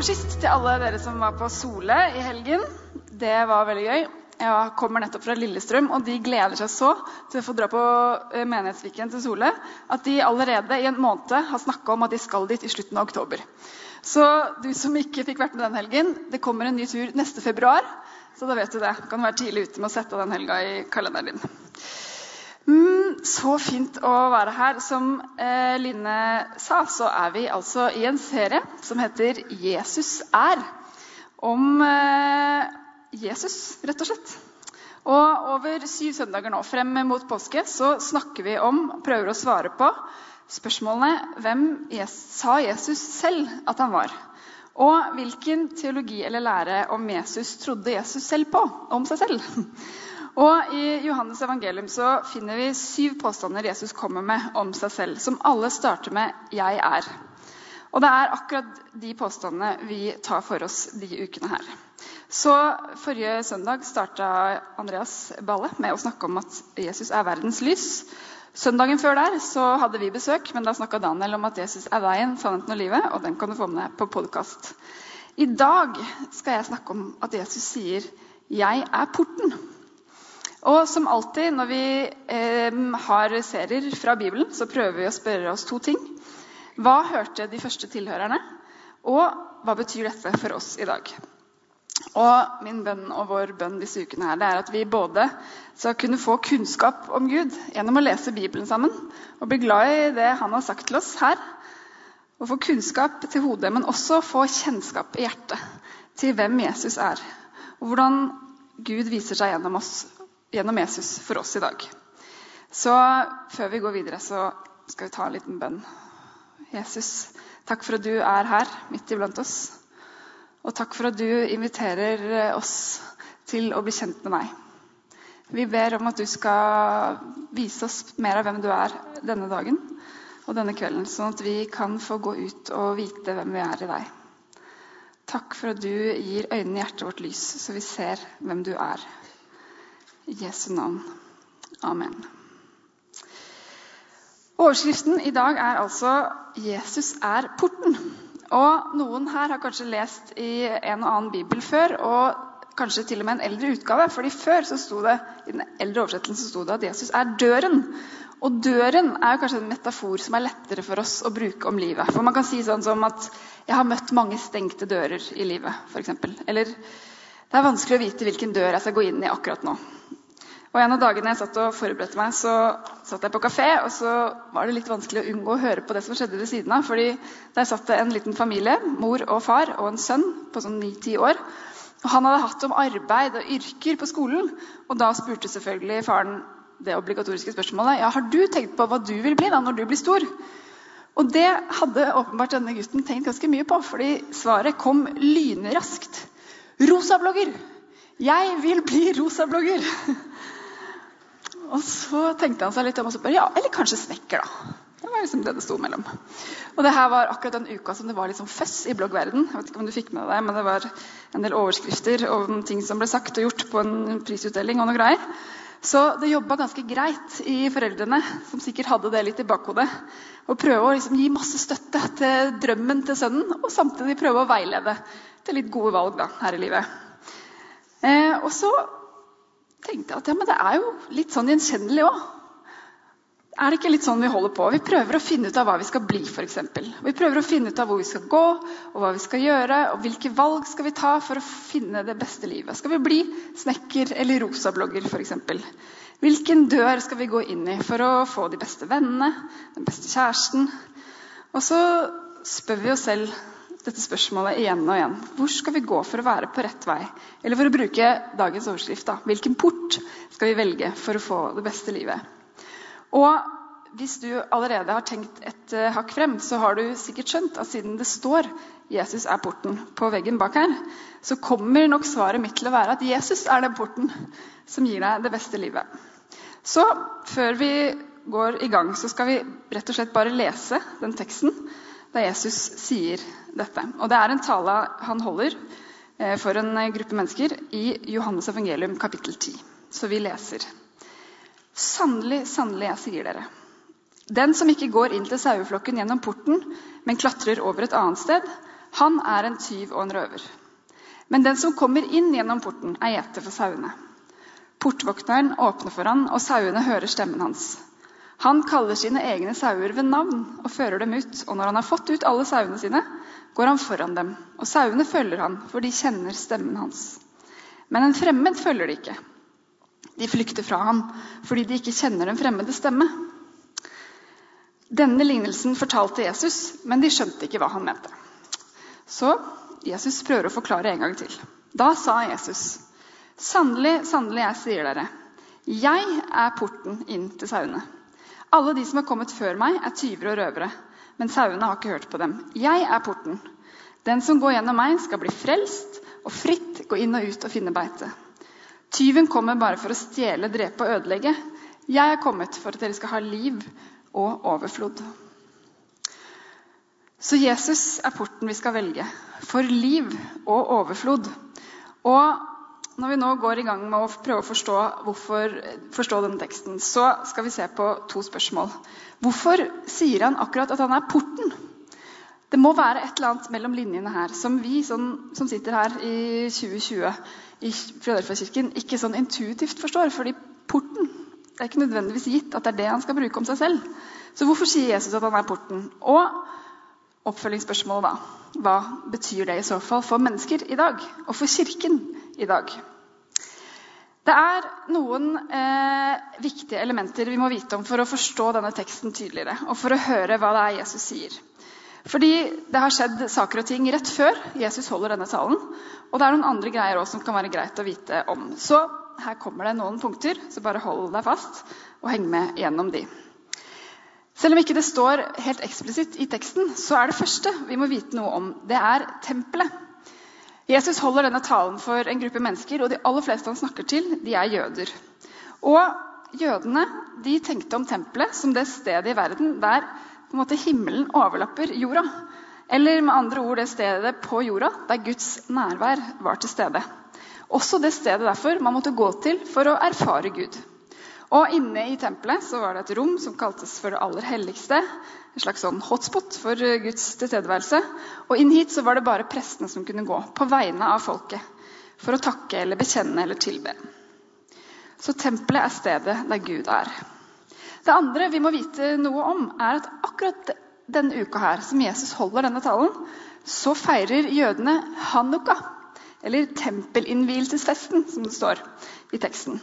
for sist til alle dere som var på Sole i helgen. Det var veldig gøy. Jeg kommer nettopp fra Lillestrøm, og de gleder seg så til å få dra på eh, menighetsviken til Sole at de allerede i en måned har snakka om at de skal dit i slutten av oktober. Så du som ikke fikk vært med den helgen, det kommer en ny tur neste februar. Så da vet du det. Kan være tidlig ute med å sette den helga i kalenderen din. Mm, så fint å være her. Som eh, Line sa, så er vi altså i en serie som heter 'Jesus er'. Om eh, Jesus, rett og slett. Og over syv søndager nå, frem mot påske, så snakker vi om, prøver å svare på, spørsmålene hvem sa Jesus selv at han var? Og hvilken teologi eller lære om Jesus trodde Jesus selv på, om seg selv? Og I Johannes evangelium så finner vi syv påstander Jesus kommer med om seg selv, som alle starter med 'jeg er'. Og det er akkurat de påstandene vi tar for oss de ukene her. Så Forrige søndag starta Andreas Balle med å snakke om at Jesus er verdens lys. Søndagen før der så hadde vi besøk, men da snakka Daniel om at Jesus er veien, sannheten og livet. Og den kan du få med på podkast. I dag skal jeg snakke om at Jesus sier 'Jeg er porten'. Og som alltid når vi eh, har serier fra Bibelen, så prøver vi å spørre oss to ting. Hva hørte de første tilhørerne? Og hva betyr dette for oss i dag? Og min bønn og vår bønn disse ukene her, det er at vi både skal kunne få kunnskap om Gud gjennom å lese Bibelen sammen og bli glad i det han har sagt til oss her. Og få kunnskap til hodet, men også få kjennskap i hjertet til hvem Jesus er. Og hvordan Gud viser seg gjennom, oss, gjennom Jesus for oss i dag. Så før vi går videre, så skal vi ta en liten bønn. Jesus, takk for at du er her midt iblant oss. Og takk for at du inviterer eh, oss til å bli kjent med deg. Vi ber om at du skal vise oss mer av hvem du er denne dagen og denne kvelden, sånn at vi kan få gå ut og vite hvem vi er i deg. Takk for at du gir øynene i hjertet vårt lys, så vi ser hvem du er. I Jesu navn. Amen. Overskriften i dag er altså 'Jesus er porten'. Og noen her har kanskje lest i en og annen bibel før, og kanskje til og med en eldre utgave. fordi før så sto det, i den eldre oversettelsen sto det at Jesus er døren. Og døren er jo kanskje en metafor som er lettere for oss å bruke om livet. For man kan si sånn som at 'jeg har møtt mange stengte dører i livet', f.eks. Eller 'det er vanskelig å vite hvilken dør jeg skal gå inn i akkurat nå'. Og En av dagene jeg satt og forberedte meg, så satt jeg på kafé. Og så var det litt vanskelig å unngå å høre på det som skjedde ved siden av. fordi der satt det en liten familie, mor og far og en sønn på sånn ni-ti år. Og Han hadde hatt om arbeid og yrker på skolen. Og da spurte selvfølgelig faren det obligatoriske spørsmålet ja, har du tenkt på hva du vil bli da når du blir stor. Og det hadde åpenbart denne gutten tenkt ganske mye på, fordi svaret kom lynraskt. Rosablogger! Jeg vil bli rosablogger! Og så tenkte han seg litt om og så bare ja, eller kanskje snekker, da. Det var liksom det det sto mellom. Og det her var akkurat den uka som det var liksom føss i bloggverden. Jeg vet ikke om du fikk med deg, men det var en del overskrifter om ting som ble sagt og gjort på en prisutdeling og noe greier. Så det jobba ganske greit i foreldrene, som sikkert hadde det litt i bakhodet. Å prøve å liksom gi masse støtte til drømmen til sønnen, og samtidig prøve å veilede til litt gode valg da, her i livet. Eh, og så tenkte jeg at ja, men det er jo litt sånn gjenkjennelig òg. Er det ikke litt sånn vi holder på? Vi prøver å finne ut av hva vi skal bli, f.eks. Vi prøver å finne ut av hvor vi skal gå, og hva vi skal gjøre, og hvilke valg skal vi ta for å finne det beste livet. Skal vi bli snekker eller rosablogger, f.eks.? Hvilken dør skal vi gå inn i for å få de beste vennene, den beste kjæresten? Og så spør vi oss selv dette spørsmålet igjen og igjen. Hvor skal vi gå for å være på rett vei? Eller for å bruke dagens overskrift, da. hvilken port skal vi velge for å få det beste livet? Og hvis du allerede har tenkt et uh, hakk frem, så har du sikkert skjønt at siden det står 'Jesus er porten' på veggen bak her, så kommer nok svaret mitt til å være at Jesus er den porten som gir deg det beste livet. Så før vi går i gang, så skal vi rett og slett bare lese den teksten da Jesus sier dette. Og Det er en tale han holder eh, for en gruppe mennesker i Johannes evangelium kapittel 10. Så vi leser. Sannelig, sannelig, jeg sier dere. Den som ikke går inn til saueflokken gjennom porten, men klatrer over et annet sted, Han er en tyv og en røver. Men den som kommer inn gjennom porten, er gjeter for sauene. Portvokteren åpner for han, og sauene hører stemmen hans. Han kaller sine egne sauer ved navn og fører dem ut. Og når han har fått ut alle sauene sine, går han foran dem. Og sauene følger han, for de kjenner stemmen hans. Men en fremmed følger de ikke. De flykter fra ham fordi de ikke kjenner den fremmede stemme. Denne lignelsen fortalte Jesus, men de skjønte ikke hva han mente. Så Jesus prøver å forklare en gang til. Da sa Jesus, 'Sannelig, sannelig, jeg sier dere, jeg er porten inn til sauene.' Alle de som har kommet før meg, er tyver og røvere, men sauene har ikke hørt på dem. Jeg er porten. Den som går gjennom meg, skal bli frelst og fritt gå inn og ut og finne beite. Tyven kommer bare for å stjele, drepe og ødelegge. Jeg er kommet for at dere skal ha liv og overflod. Så Jesus er porten vi skal velge for liv og overflod. Og når vi nå går i gang med å prøve å forstå, hvorfor, forstå denne teksten, så skal vi se på to spørsmål. Hvorfor sier han akkurat at han er porten? Det må være et eller annet mellom linjene her som vi sånn, som sitter her i 2020 i Filadelfia-kirken, ikke sånn intuitivt forstår. fordi porten det er ikke nødvendigvis gitt at det er det han skal bruke om seg selv. Så hvorfor sier Jesus at han er porten? Og oppfølgingsspørsmålet, da. Hva betyr det i så fall for mennesker i dag? Og for Kirken i dag? Det er noen eh, viktige elementer vi må vite om for å forstå denne teksten tydeligere. Og for å høre hva det er Jesus sier. Fordi det har skjedd saker og ting rett før Jesus holder denne talen. Og det er noen andre greier også som kan være greit å vite om. Så her kommer det noen punkter, så bare hold deg fast og heng med gjennom de. Selv om ikke det står helt eksplisitt i teksten, så er det første vi må vite noe om, det er tempelet. Jesus holder denne talen for en gruppe mennesker, og de aller fleste han snakker til, de er jøder. Og jødene de tenkte om tempelet som det stedet i verden der måte himmelen overlapper jorda. Eller med andre ord det stedet på jorda der Guds nærvær var til stede. Også det stedet derfor man måtte gå til for å erfare Gud. Og Inne i tempelet så var det et rom som kaltes for det aller helligste. En slags sånn hotspot for Guds tilstedeværelse. Og inn hit så var det bare prestene som kunne gå på vegne av folket. For å takke eller bekjenne eller tilbe. Så tempelet er stedet der Gud er. Det andre vi må vite noe om, er at akkurat denne uka her, som Jesus holder denne talen, så feirer jødene hanukka. Eller tempelinnvielsesfesten, som det står i teksten.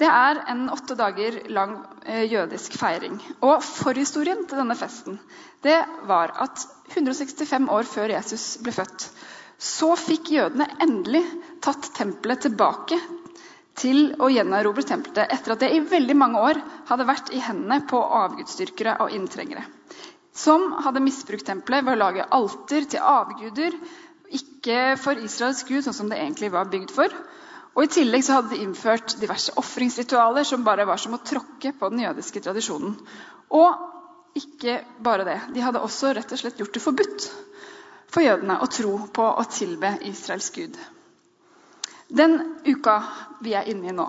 Det er en åtte dager lang eh, jødisk feiring. Og Forhistorien til denne festen det var at 165 år før Jesus ble født, så fikk jødene endelig tatt tempelet tilbake til å gjenerobre tempelet etter at det i veldig mange år hadde vært i hendene på avgudsdyrkere og inntrengere. Som hadde misbrukt tempelet ved å lage alter til avguder, ikke for Israels gud, sånn som det egentlig var bygd for. Og I tillegg så hadde de innført diverse ofringsritualer som bare var som å tråkke på den jødiske tradisjonen. Og ikke bare det. De hadde også rett og slett gjort det forbudt for jødene å tro på å tilbe Israels gud. Den uka vi er inne i nå,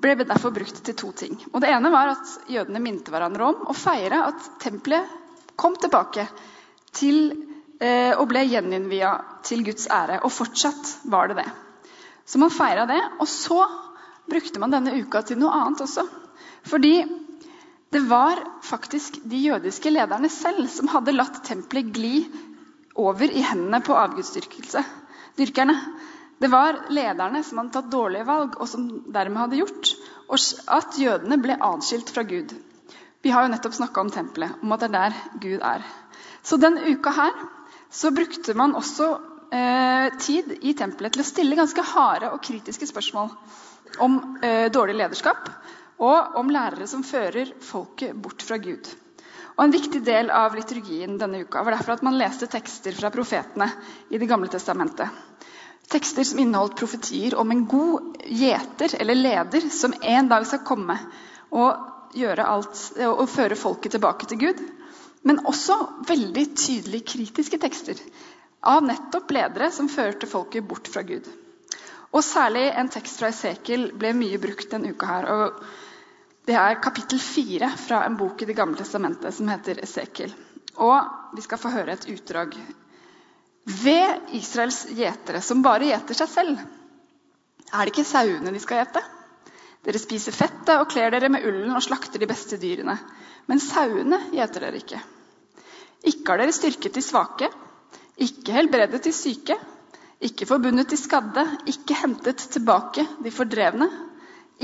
ble derfor brukt til to ting. Og Det ene var at jødene minte hverandre om å feire at tempelet kom tilbake til, eh, og ble gjeninnvia til Guds ære. Og fortsatt var det det. Så man feira det. Og så brukte man denne uka til noe annet også. Fordi det var faktisk de jødiske lederne selv som hadde latt tempelet gli over i hendene på avgudsdyrkelse. Dyrkerne. Det var lederne som hadde tatt dårlige valg, og som dermed hadde gjort at jødene ble adskilt fra Gud. Vi har jo nettopp snakka om tempelet, om at det er der Gud er. Så den uka her så brukte man også eh, tid i tempelet til å stille ganske harde og kritiske spørsmål om eh, dårlig lederskap og om lærere som fører folket bort fra Gud. Og En viktig del av liturgien denne uka var derfor at man leste tekster fra profetene i Det gamle testamentet. Tekster som inneholdt profetier om en god gjeter eller leder som en dag skal komme og, alt, og føre folket tilbake til Gud. Men også veldig tydelig kritiske tekster av nettopp ledere som førte folket bort fra Gud. Og Særlig en tekst fra Esekiel ble mye brukt denne uka. her, og Det er kapittel fire fra en bok i Det gamle testamentet som heter Esekiel. Og vi skal få høre et utdrag Ved Israels gjetere, som bare gjeter seg selv, er det ikke sauene de skal gjete. Dere spiser fettet og kler dere med ullen og slakter de beste dyrene. Men sauene gjeter dere ikke. Ikke har dere styrket de svake, ikke helbredet de syke, ikke forbundet de skadde, ikke hentet tilbake de fordrevne,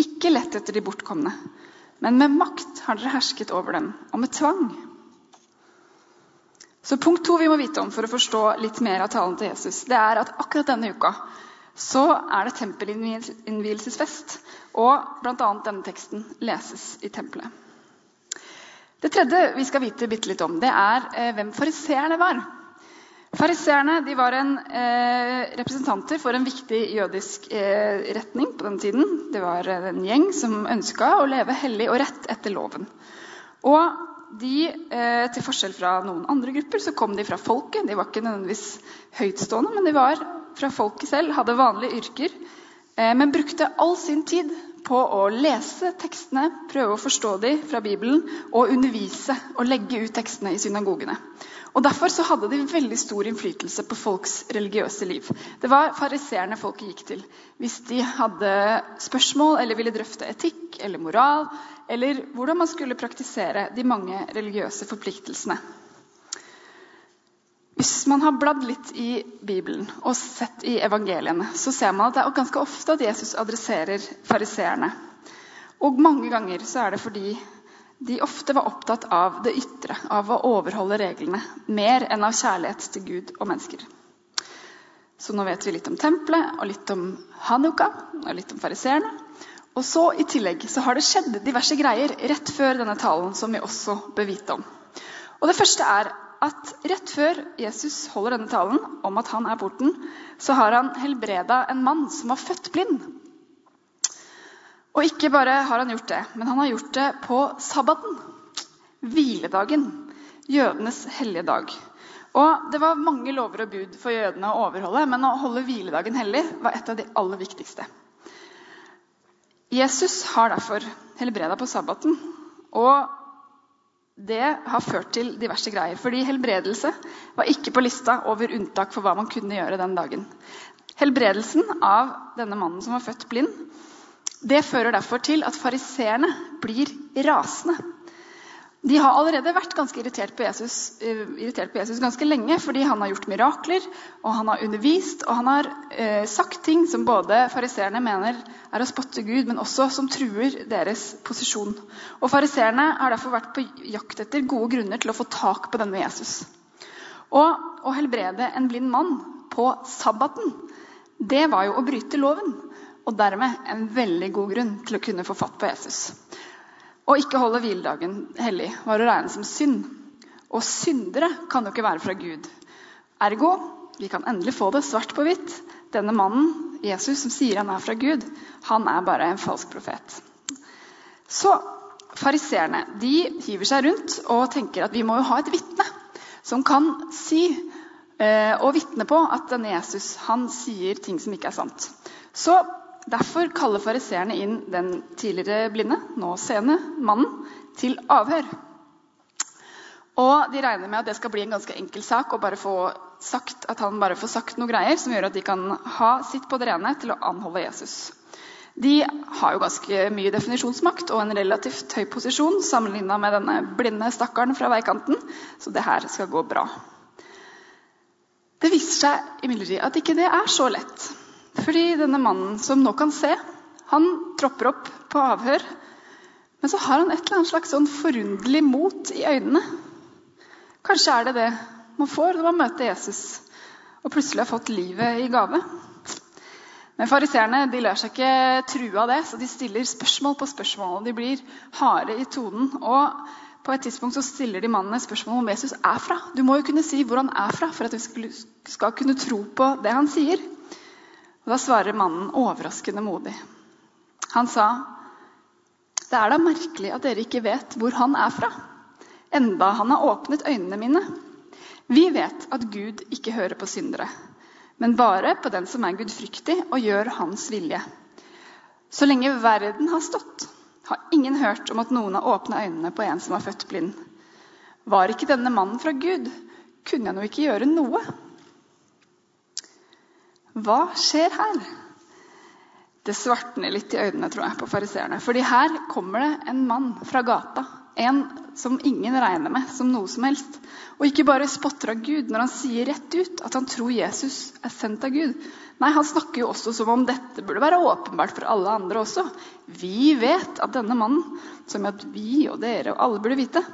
ikke lett etter de bortkomne. Men med makt har dere hersket over dem, og med tvang. Så Punkt to vi må vite om for å forstå litt mer av talen til Jesus, det er at akkurat denne uka så er det tempelinnvielsesfest. Og bl.a. denne teksten leses i tempelet. Det tredje vi skal vite bitte litt om, det er eh, hvem fariseerne var. Fariseerne var en, eh, representanter for en viktig jødisk eh, retning på den tiden. Det var en gjeng som ønska å leve hellig og rett etter loven. Og de, eh, til forskjell fra noen andre grupper, så kom de fra folket. De var ikke nødvendigvis høytstående, men de var fra folket selv, hadde vanlige yrker, eh, men brukte all sin tid på å lese tekstene, prøve å forstå dem fra Bibelen, og undervise og legge ut tekstene i synagogene. Og Derfor så hadde de veldig stor innflytelse på folks religiøse liv. Det var fariseerne folket gikk til hvis de hadde spørsmål eller ville drøfte etikk eller moral, eller hvordan man skulle praktisere de mange religiøse forpliktelsene. Hvis man har bladd litt i Bibelen og sett i evangeliene, så ser man at det er ganske ofte at Jesus adresserer fariseerne. Og mange ganger så er det fordi de ofte var opptatt av det ytre, av å overholde reglene, mer enn av kjærlighet til Gud og mennesker. Så nå vet vi litt om tempelet, og litt om Hanukka og litt om fariseerne. Og så i tillegg så har det skjedd diverse greier rett før denne talen som vi også bør vite om. Og Det første er at rett før Jesus holder denne talen om at han er porten, så har han helbreda en mann som var født blind. Og ikke bare har han gjort det, men han har gjort det på sabbaten. Hviledagen. Jødenes hellige dag. Og Det var mange lover og bud for jødene å overholde, men å holde hviledagen hellig var et av de aller viktigste. Jesus har derfor helbreda på sabbaten. Og det har ført til diverse greier. Fordi helbredelse var ikke på lista over unntak for hva man kunne gjøre den dagen. Helbredelsen av denne mannen som var født blind, det fører derfor til at fariseerne blir rasende. De har allerede vært ganske irritert på, Jesus, uh, irritert på Jesus ganske lenge fordi han har gjort mirakler, og han har undervist og han har eh, sagt ting som både fariseerne mener er å spotte Gud, men også som truer deres posisjon. Og Fariseerne har derfor vært på jakt etter gode grunner til å få tak på denne Jesus. Og å helbrede en blind mann på sabbaten, det var jo å bryte loven. Og dermed en veldig god grunn til å kunne få fatt på Jesus. Å ikke holde hviledagen hellig var å regne som synd. Og syndere kan jo ikke være fra Gud. Ergo vi kan endelig få det svart på hvitt. Denne mannen, Jesus, som sier han er fra Gud, han er bare en falsk profet. Så fariseerne de hiver seg rundt og tenker at vi må jo ha et vitne som kan si eh, og vitne på at denne Jesus han sier ting som ikke er sant. Så Derfor kaller fariseerne inn den tidligere blinde, nå seende, mannen til avhør. Og De regner med at det skal bli en ganske enkel sak og bare få sagt, at han bare får sagt noe greier som gjør at de kan ha sitt på det rene til å anholde Jesus. De har jo ganske mye definisjonsmakt og en relativt høy posisjon sammenligna med denne blinde stakkaren fra veikanten, så det her skal gå bra. Det viser seg imidlertid at ikke det er så lett. Fordi denne mannen som nå kan se, han tropper opp på avhør. Men så har han et eller annet slags sånn forunderlig mot i øynene. Kanskje er det det man får når man møter Jesus og plutselig har fått livet i gave. Men fariseerne lar seg ikke true av det, så de stiller spørsmål på spørsmål. og De blir harde i tonen. Og på et tidspunkt så stiller de mannen et spørsmål om Jesus er fra. Du må jo kunne si hvor han er fra for at vi skal kunne tro på det han sier. Og Da svarer mannen overraskende modig. Han sa, 'Det er da merkelig at dere ikke vet hvor han er fra, enda han har åpnet øynene mine.' Vi vet at Gud ikke hører på syndere, men bare på den som er gudfryktig og gjør hans vilje. Så lenge verden har stått, har ingen hørt om at noen har åpna øynene på en som er født blind. Var ikke denne mannen fra Gud, kunne jeg nå ikke gjøre noe. Hva skjer her? Det svartner litt i øynene tror jeg, på fariseerne. Fordi her kommer det en mann fra gata. En som ingen regner med som noe som helst. Og ikke bare spotter av Gud når han sier rett ut at han tror Jesus er sendt av Gud. Nei, han snakker jo også som om dette burde være åpenbart for alle andre også. Vi vet at denne mannen, som at vi og dere og alle burde vite,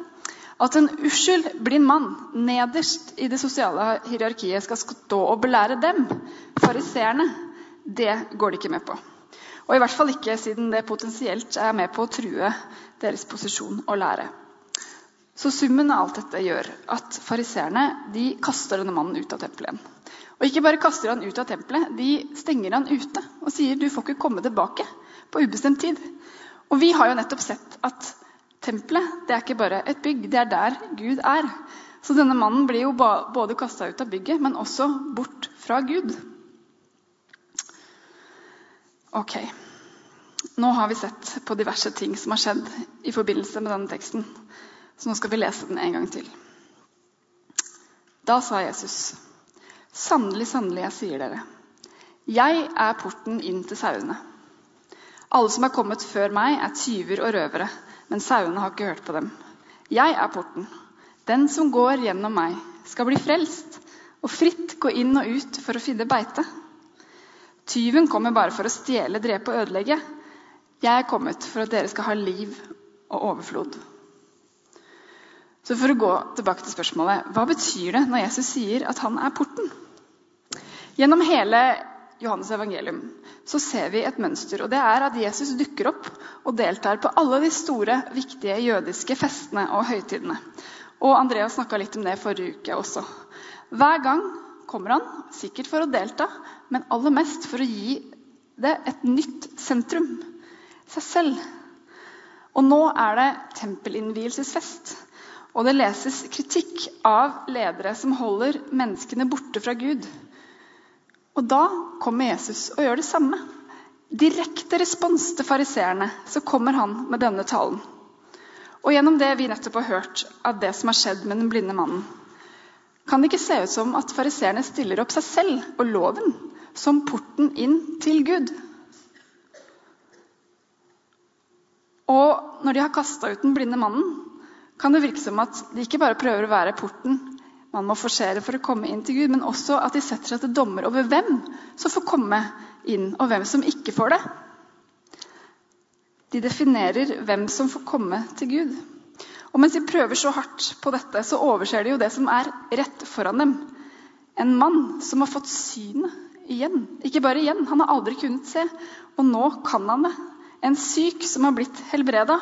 at en uskyld, blind mann nederst i det sosiale hierarkiet skal stå og belære dem, fariseerne, det går de ikke med på. Og i hvert fall ikke siden det potensielt er med på å true deres posisjon og lære. Så summen av alt dette gjør at fariseerne kaster denne mannen ut av tempelet igjen. Og ikke bare kaster han ut av tempelet, de stenger han ute og sier du får ikke komme tilbake på ubestemt tid. Og vi har jo nettopp sett at Tempelet det er ikke bare et bygg, det er der Gud er. Så denne mannen blir jo både kasta ut av bygget, men også bort fra Gud. Ok. Nå har vi sett på diverse ting som har skjedd i forbindelse med denne teksten. Så nå skal vi lese den en gang til. Da sa Jesus, sannelig, sannelig, jeg sier dere, jeg er porten inn til sauene. Alle som er kommet før meg, er tyver og røvere men sauene har ikke hørt på dem. Jeg er porten. Den som går gjennom meg, skal bli frelst og fritt gå inn og ut for å finne beite. Tyven kommer bare for å stjele, drepe og ødelegge. Jeg er kommet for at dere skal ha liv og overflod. Så For å gå tilbake til spørsmålet hva betyr det når Jesus sier at han er porten? Gjennom hele Johannes evangelium så ser vi et mønster. og Det er at Jesus dukker opp og deltar på alle de store, viktige jødiske festene og høytidene. Og Andreas snakka litt om det forrige uke også. Hver gang kommer han, sikkert for å delta, men aller mest for å gi det et nytt sentrum. Seg selv. Og nå er det tempelinnvielsesfest. Og det leses kritikk av ledere som holder menneskene borte fra Gud. Og da kommer Jesus og gjør det samme. Direkte respons til fariseerne, så kommer han med denne talen. Og gjennom det vi nettopp har hørt av det som har skjedd med den blinde mannen, kan det ikke se ut som at fariseerne stiller opp seg selv og loven som porten inn til Gud. Og når de har kasta ut den blinde mannen, kan det virke som at de ikke bare prøver å være porten man må forsere for å komme inn til Gud, men også at de setter seg til dommer over hvem som får komme inn, og hvem som ikke får det. De definerer hvem som får komme til Gud. Og mens de prøver så hardt på dette, så overser de jo det som er rett foran dem. En mann som har fått synet igjen. Ikke bare igjen, han har aldri kunnet se, og nå kan han det. En syk som har blitt helbreda.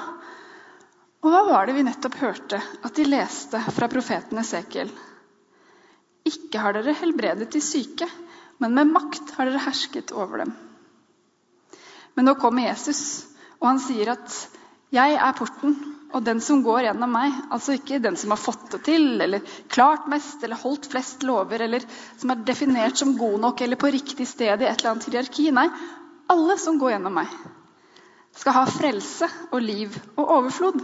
Og hva var det vi nettopp hørte at de leste fra profeten Esekiel? Ikke har dere helbredet de syke, men med makt har dere hersket over dem. Men nå kommer Jesus, og han sier at 'jeg er porten', og den som går gjennom meg, altså ikke den som har fått det til, eller klart mest, eller holdt flest lover, eller som er definert som god nok eller på riktig sted i et eller annet hierarki. Nei, alle som går gjennom meg, skal ha frelse og liv og overflod.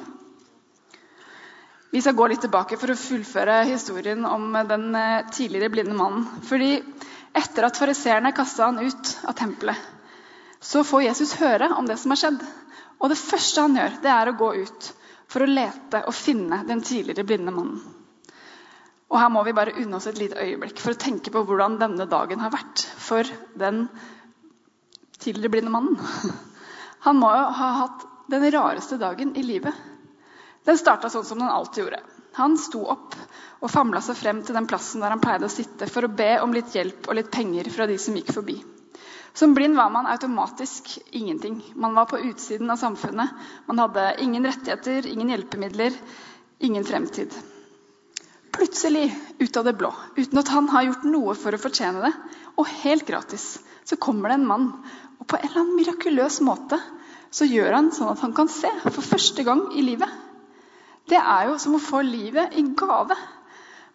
Vi skal gå litt tilbake for å fullføre historien om den eh, tidligere blinde mannen. Fordi etter at fariseerne kasta han ut av tempelet, så får Jesus høre om det som har skjedd. Og det første han gjør, det er å gå ut for å lete og finne den tidligere blinde mannen. Og her må vi bare unne oss et lite øyeblikk for å tenke på hvordan denne dagen har vært for den tidligere blinde mannen. Han må jo ha hatt den rareste dagen i livet. Den starta sånn som den alltid gjorde. Han sto opp og famla seg frem til den plassen der han pleide å sitte, for å be om litt hjelp og litt penger fra de som gikk forbi. Som blind var man automatisk ingenting. Man var på utsiden av samfunnet. Man hadde ingen rettigheter, ingen hjelpemidler, ingen fremtid. Plutselig, ut av det blå, uten at han har gjort noe for å fortjene det, og helt gratis, så kommer det en mann. Og på en eller annen mirakuløs måte så gjør han sånn at han kan se for første gang i livet. Det er jo som å få livet i gave.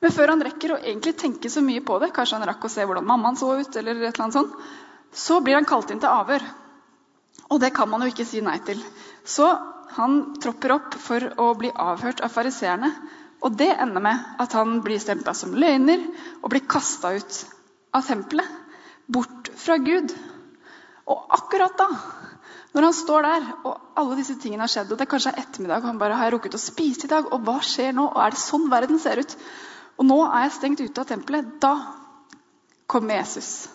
Men før han rekker å egentlig tenke så mye på det, kanskje han rakk å se hvordan mammaen så ut, eller et eller annet sånt, så blir han kalt inn til avhør. Og det kan man jo ikke si nei til. Så han tropper opp for å bli avhørt av fariseerne. Og det ender med at han blir stempla som løgner og blir kasta ut av tempelet. bort fra Gud. Og akkurat da, når han står der og alle disse tingene har skjedd, og det kanskje er ettermiddag, og han bare har jeg rukket å spise i dag, og hva skjer nå? Og er det sånn verden ser ut? Og nå er jeg stengt ute av tempelet. Da kommer Jesus.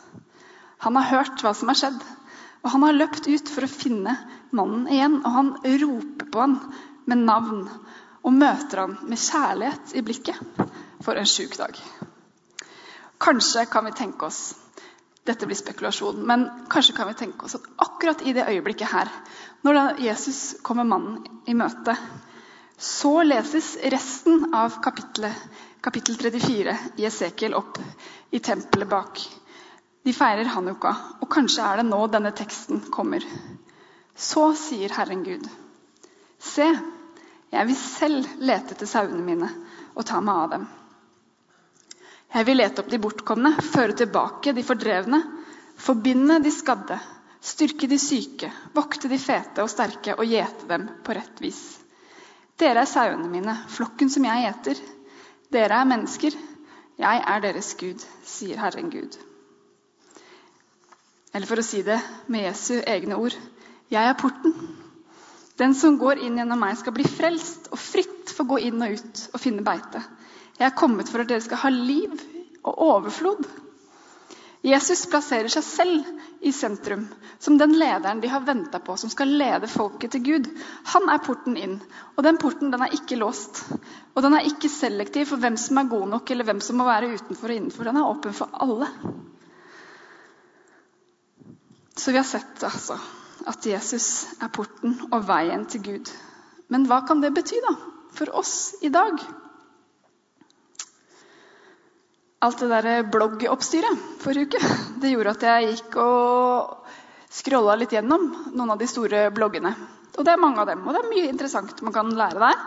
Han har hørt hva som har skjedd, og han har løpt ut for å finne mannen igjen. Og han roper på han med navn og møter han med kjærlighet i blikket. For en sjuk dag. Kanskje kan vi tenke oss dette blir spekulasjon, men kanskje kan vi tenke oss at akkurat i det øyeblikket her, når Jesus kommer mannen i møte, så leses resten av kapittelet, kapittel 34 i Esekiel opp i tempelet bak. De feirer Hanukka, og kanskje er det nå denne teksten kommer. Så sier Herren Gud, se, jeg vil selv lete etter sauene mine og ta meg av dem. Jeg vil lete opp de bortkomne, føre tilbake de fordrevne, forbinde de skadde, styrke de syke, vokte de fete og sterke og gjete dem på rett vis. Dere er sauene mine, flokken som jeg gjeter. Dere er mennesker. Jeg er deres Gud, sier Herren Gud. Eller for å si det med Jesu egne ord jeg er porten. Den som går inn gjennom meg, skal bli frelst og fritt få gå inn og ut og finne beite. Jeg er kommet for at dere skal ha liv og overflod. Jesus plasserer seg selv i sentrum, som den lederen de har venta på, som skal lede folket til Gud. Han er porten inn, og den porten den er ikke låst. Og den er ikke selektiv for hvem som er god nok, eller hvem som må være utenfor og innenfor. Den er åpen for alle. Så vi har sett altså, at Jesus er porten og veien til Gud. Men hva kan det bety da, for oss i dag? Alt det der bloggoppstyret forrige uke det gjorde at jeg gikk og scrolla litt gjennom noen av de store bloggene. Og det er mange av dem, og det er mye interessant man kan lære der.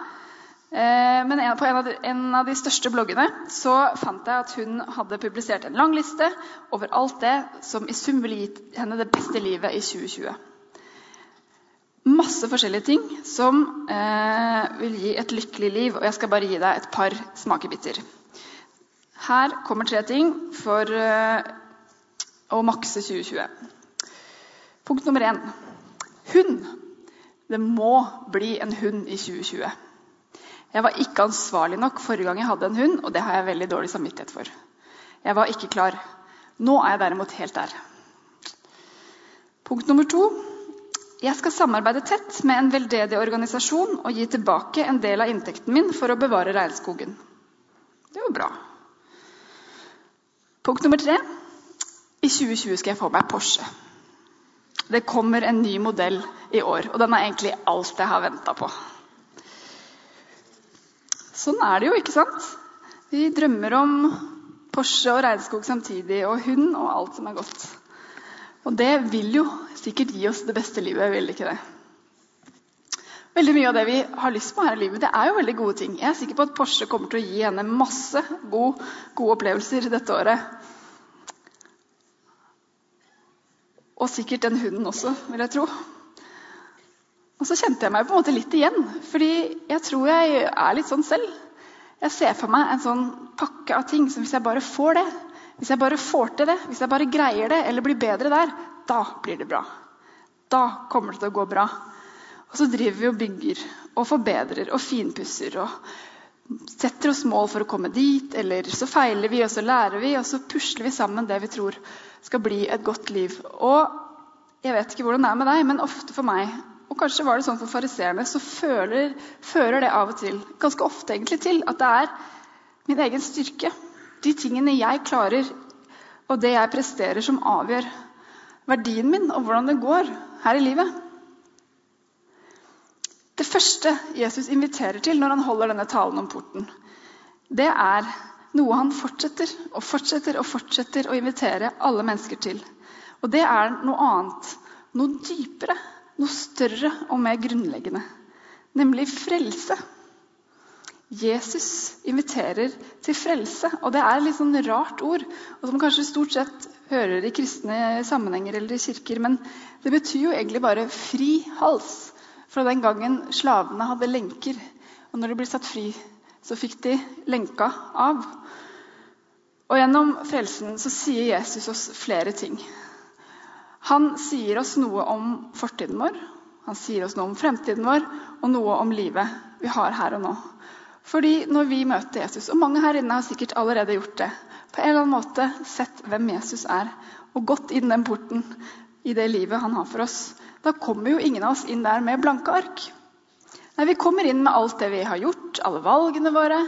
Eh, men på en av, de, en av de største bloggene så fant jeg at hun hadde publisert en lang liste over alt det som i sum ville gitt henne det beste livet i 2020. Masse forskjellige ting som eh, vil gi et lykkelig liv. Og jeg skal bare gi deg et par smakebiter. Her kommer tre ting for eh, å makse 2020. Punkt nummer én hund. Det må bli en hund i 2020. Jeg var ikke ansvarlig nok forrige gang jeg hadde en hund, og det har jeg veldig dårlig samvittighet for. Jeg var ikke klar. Nå er jeg derimot helt der. Punkt nummer to. Jeg skal samarbeide tett med en veldedig organisasjon og gi tilbake en del av inntekten min for å bevare regnskogen. Det jo bra. Punkt nummer tre. I 2020 skal jeg få meg Porsche. Det kommer en ny modell i år, og den er egentlig alt jeg har venta på. Sånn er det jo, ikke sant? Vi drømmer om Porsche og regnskog samtidig, og hund og alt som er godt. Og det vil jo sikkert gi oss det beste livet, vil det ikke det? Veldig mye av det vi har lyst på her i livet, det er jo veldig gode ting. Jeg er sikker på at Porsche kommer til å gi henne masse gode, gode opplevelser dette året. Og sikkert den hunden også, vil jeg tro. Og så kjente jeg meg på en måte litt igjen, fordi jeg tror jeg er litt sånn selv. Jeg ser for meg en sånn pakke av ting som hvis jeg bare får det, hvis jeg bare får til det, hvis jeg bare greier det eller blir bedre der, da blir det bra. Da kommer det til å gå bra. Og så driver vi og bygger og forbedrer og finpusser og setter oss mål for å komme dit, eller så feiler vi, og så lærer vi, og så pusler vi sammen det vi tror skal bli et godt liv. Og jeg vet ikke hvordan det er med deg, men ofte for meg, og kanskje var det sånn for fariseerne, så føler, fører det av og til, ganske ofte egentlig, til at det er min egen styrke. De tingene jeg klarer, og det jeg presterer, som avgjør verdien min og hvordan det går her i livet. Det første Jesus inviterer til når han holder denne talen om porten, det er noe han fortsetter og fortsetter og fortsetter å invitere alle mennesker til. Og det er noe annet, noe dypere, noe større og mer grunnleggende. Nemlig frelse. Jesus inviterer til frelse. Og det er et litt sånn rart ord, og som kanskje stort sett hører i kristne sammenhenger eller i kirker. Men det betyr jo egentlig bare fri hals. Fra den gangen slavene hadde lenker. Og når de ble satt fri, så fikk de lenka av. Og gjennom frelsen så sier Jesus oss flere ting. Han sier oss noe om fortiden vår, han sier oss noe om fremtiden vår, og noe om livet vi har her og nå. Fordi når vi møter Jesus, og mange her inne har sikkert allerede gjort det, på en eller annen måte sett hvem Jesus er, og gått inn den porten i det livet han har for oss, da kommer jo ingen av oss inn der med blanke ark. Nei, Vi kommer inn med alt det vi har gjort, alle valgene våre,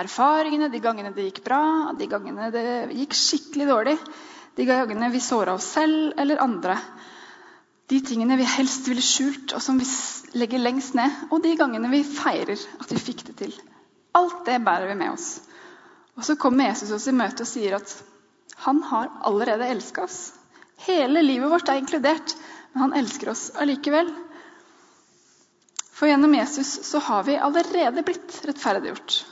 erfaringene, de gangene det gikk bra, de gangene det gikk skikkelig dårlig, de gangene vi såra oss selv eller andre. De tingene vi helst ville skjult, og som vi legger lengst ned. Og de gangene vi feirer at vi fikk det til. Alt det bærer vi med oss. Og så kommer Jesus oss i møte og sier at han har allerede elska oss. Hele livet vårt er inkludert, men han elsker oss allikevel. For gjennom Jesus så har vi allerede blitt rettferdiggjort.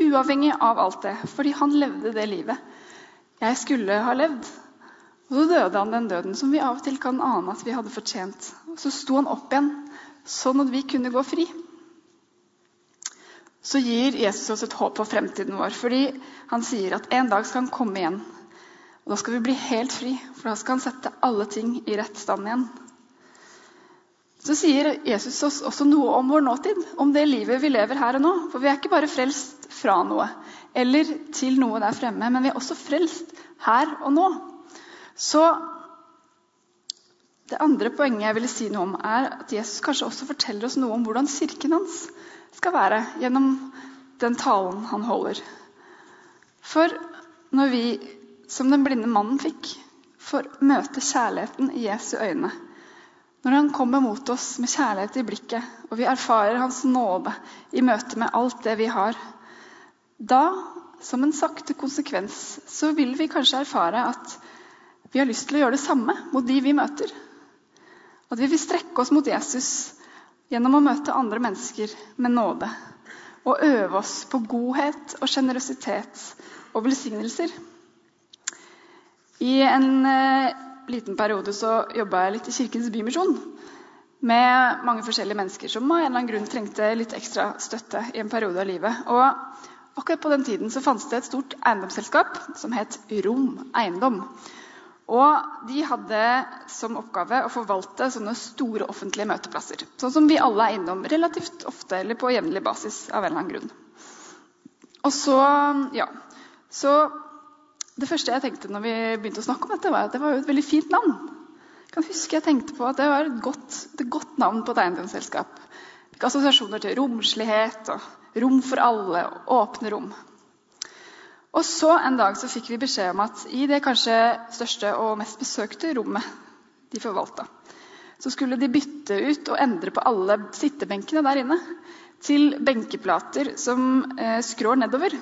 Uavhengig av alt det, fordi han levde det livet jeg skulle ha levd. Og så døde han den døden som vi av og til kan ane at vi hadde fortjent. Og så sto han opp igjen, sånn at vi kunne gå fri. Så gir Jesus oss et håp for fremtiden vår, fordi han sier at en dag skal han komme igjen. Og Da skal vi bli helt fri, for da skal han sette alle ting i rett stand igjen. Så sier Jesus oss også noe om vår nåtid, om det livet vi lever her og nå. For vi er ikke bare frelst fra noe eller til noe der fremme, men vi er også frelst her og nå. Så det andre poenget jeg ville si noe om, er at Jesus kanskje også forteller oss noe om hvordan kirken hans skal være gjennom den talen han holder. For når vi, som den blinde mannen fikk, får møte kjærligheten i Jesu øyne, når han kommer mot oss med kjærlighet i blikket, og vi erfarer hans nåde i møte med alt det vi har, da, som en sakte konsekvens, så vil vi kanskje erfare at vi har lyst til å gjøre det samme mot de vi møter. At vi vil strekke oss mot Jesus gjennom å møte andre mennesker med nåde. Og øve oss på godhet og sjenerøsitet og velsignelser. I en eh, liten periode så jobba jeg litt i Kirkens Bymisjon. Med mange forskjellige mennesker som av en eller annen grunn trengte litt ekstra støtte. i en periode av livet. Og akkurat på den tiden så fantes det et stort eiendomsselskap som het Rom Eiendom. Og de hadde som oppgave å forvalte sånne store offentlige møteplasser. Sånn som vi alle er innom relativt ofte eller på jevnlig basis. av en eller annen grunn. Og så, ja, så det første jeg tenkte når vi begynte å snakke om dette, var at det var et veldig fint navn. Jeg kan huske jeg tenkte på at Det var et godt, et godt navn på et eiendomsselskap. Fikk assosiasjoner til romslighet og rom for alle og åpne rom. Og så En dag så fikk vi beskjed om at i det kanskje største og mest besøkte rommet de forvalta, så skulle de bytte ut og endre på alle sittebenkene der inne til benkeplater som eh, skrår nedover.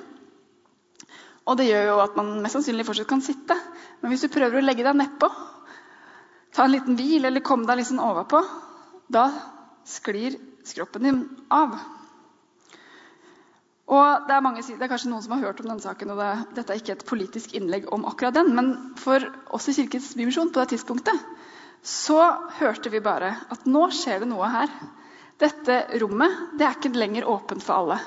Og det gjør jo at man mest sannsynlig fortsatt kan sitte. Men hvis du prøver å legge deg nedpå, ta en liten hvil eller komme deg liksom overpå, da sklir skroppen din av. Og det er, mange, det er, kanskje noen som har hørt om denne saken, og det, dette er ikke et politisk innlegg om akkurat den, men for oss i Kirkens Bymisjon på det tidspunktet så hørte vi bare at nå skjer det noe her. Dette rommet det er ikke lenger åpent for alle.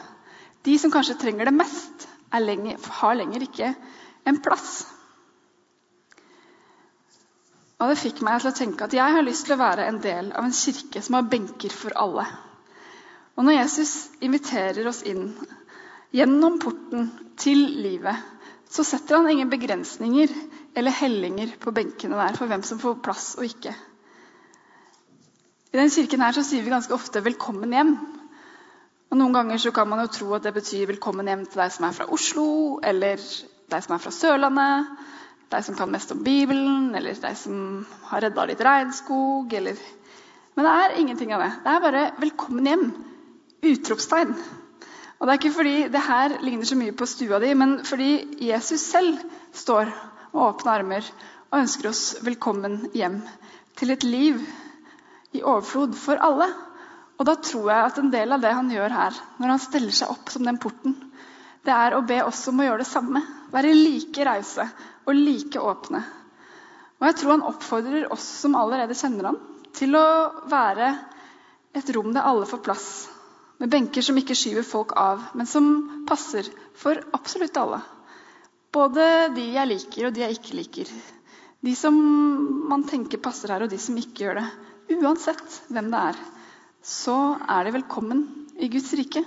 De som kanskje trenger det mest, lenger, har lenger ikke en plass. Og Det fikk meg til å tenke at jeg har lyst til å være en del av en kirke som har benker for alle. Og når Jesus inviterer oss inn gjennom porten til livet, så setter han ingen begrensninger eller hellinger på benkene der for hvem som får plass og ikke. I denne kirken her så sier vi ganske ofte 'velkommen hjem'. Og Noen ganger så kan man jo tro at det betyr 'velkommen hjem til deg som er fra Oslo', eller deg som er fra Sørlandet, deg som kan mest om Bibelen, eller deg som har redda litt regnskog, eller Men det er ingenting av det. Det er bare 'velkommen hjem'. Utropstegn. Og Det er ikke fordi det her ligner så mye på stua di, men fordi Jesus selv står med åpne armer og ønsker oss velkommen hjem til et liv i overflod for alle. Og da tror jeg at en del av det han gjør her, når han steller seg opp som den porten, det er å be oss om å gjøre det samme. Være like rause og like åpne. Og jeg tror han oppfordrer oss som allerede kjenner ham, til å være et rom der alle får plass. Med benker som ikke skyver folk av, men som passer for absolutt alle. Både de jeg liker, og de jeg ikke liker. De som man tenker passer her, og de som ikke gjør det. Uansett hvem det er, så er de velkommen i Guds rike.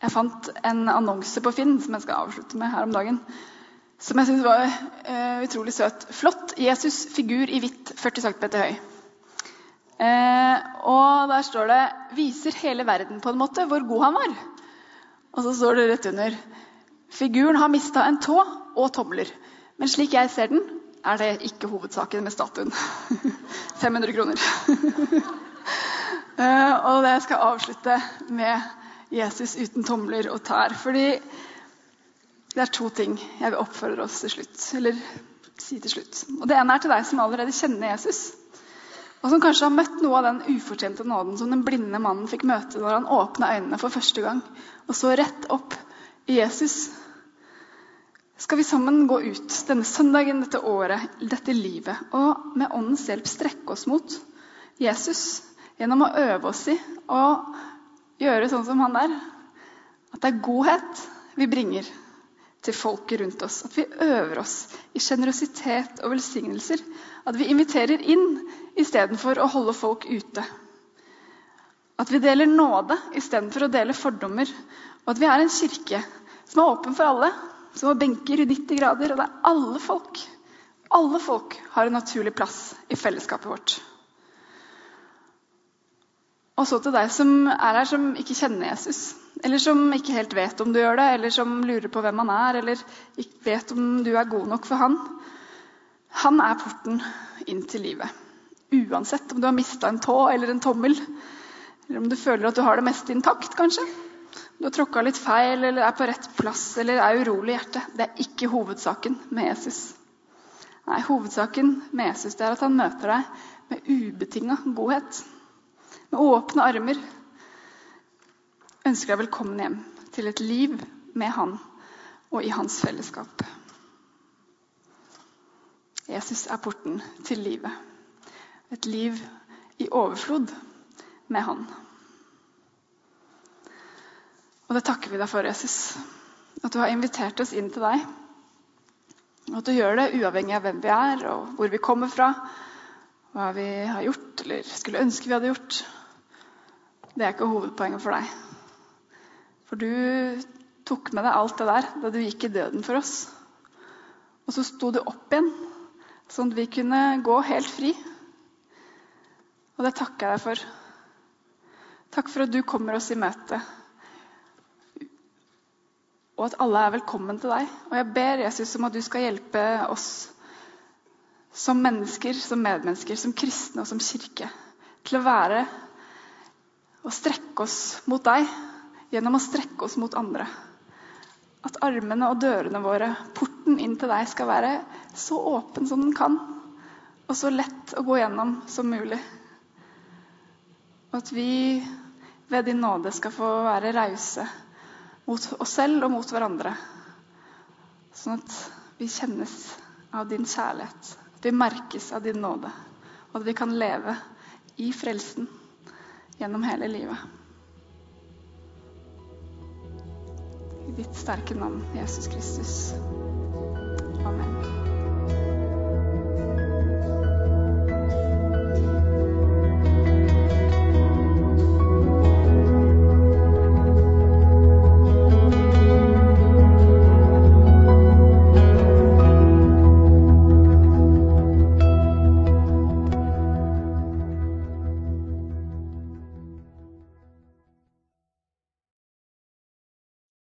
Jeg fant en annonse på Finn som jeg skal avslutte med her om dagen. Som jeg syntes var uh, utrolig søt. Flott Jesus figur i hvitt, 40 cm høy. Uh, og der står det 'Viser hele verden på en måte hvor god han var'. Og så står det rett under 'Figuren har mista en tå og tomler'. Men slik jeg ser den, er det ikke hovedsaken med statuen. 500 kroner. uh, og det skal jeg avslutte med Jesus uten tomler og tær. Fordi det er to ting jeg vil oppfordre oss til slutt. Eller si til slutt. Og Det ene er til deg som allerede kjenner Jesus. Og som kanskje har møtt noe av den ufortjente nåden som den blinde mannen fikk møte når han åpna øynene for første gang og så rett opp i Jesus. Skal vi sammen gå ut denne søndagen, dette året, dette livet, og med Åndens hjelp strekke oss mot Jesus gjennom å øve oss i å gjøre sånn som han der. At det er godhet vi bringer til folket rundt oss. At vi øver oss i sjenerøsitet og velsignelser. At vi inviterer inn istedenfor å holde folk ute. At vi deler nåde istedenfor å dele fordommer. Og at vi er en kirke som er åpen for alle. Som har benker i 90 grader, og der alle folk, alle folk har en naturlig plass i fellesskapet vårt. Og så til deg som er her som ikke kjenner Jesus, eller som ikke helt vet om du gjør det, eller som lurer på hvem han er, eller ikke vet om du er god nok for han. Han er porten inn til livet. Uansett om du har mista en tå eller en tommel, eller om du føler at du har det meste intakt, kanskje. Du har tråkka litt feil eller er på rett plass eller er urolig i hjertet. Det er ikke hovedsaken med Jesus. Nei, Hovedsaken med Jesus er at han møter deg med ubetinga godhet med åpne armer ønsker deg velkommen hjem til et liv med Han og i Hans fellesskap. Jesus er porten til livet. Et liv i overflod med Han. Og det takker vi deg for, Jesus. At du har invitert oss inn til deg. Og at du gjør det uavhengig av hvem vi er, og hvor vi kommer fra, hva vi har gjort eller skulle ønske vi hadde gjort. Det er ikke hovedpoenget for deg. For du tok med deg alt det der da du gikk i døden for oss. Og så sto du opp igjen, sånn at vi kunne gå helt fri. Og det takker jeg deg for. Takk for at du kommer oss i møte. Og at alle er velkommen til deg. Og jeg ber Jesus om at du skal hjelpe oss som mennesker, som medmennesker, som kristne og som kirke til å være og strekke oss mot deg gjennom å strekke oss mot andre. At armene og dørene våre, porten inn til deg, skal være så åpen som den kan, og så lett å gå gjennom som mulig. Og at vi ved din nåde skal få være rause mot oss selv og mot hverandre. Sånn at vi kjennes av din kjærlighet, at vi merkes av din nåde, og at vi kan leve i frelsen gjennom hele livet. I ditt sterke navn, Jesus Kristus. Amen.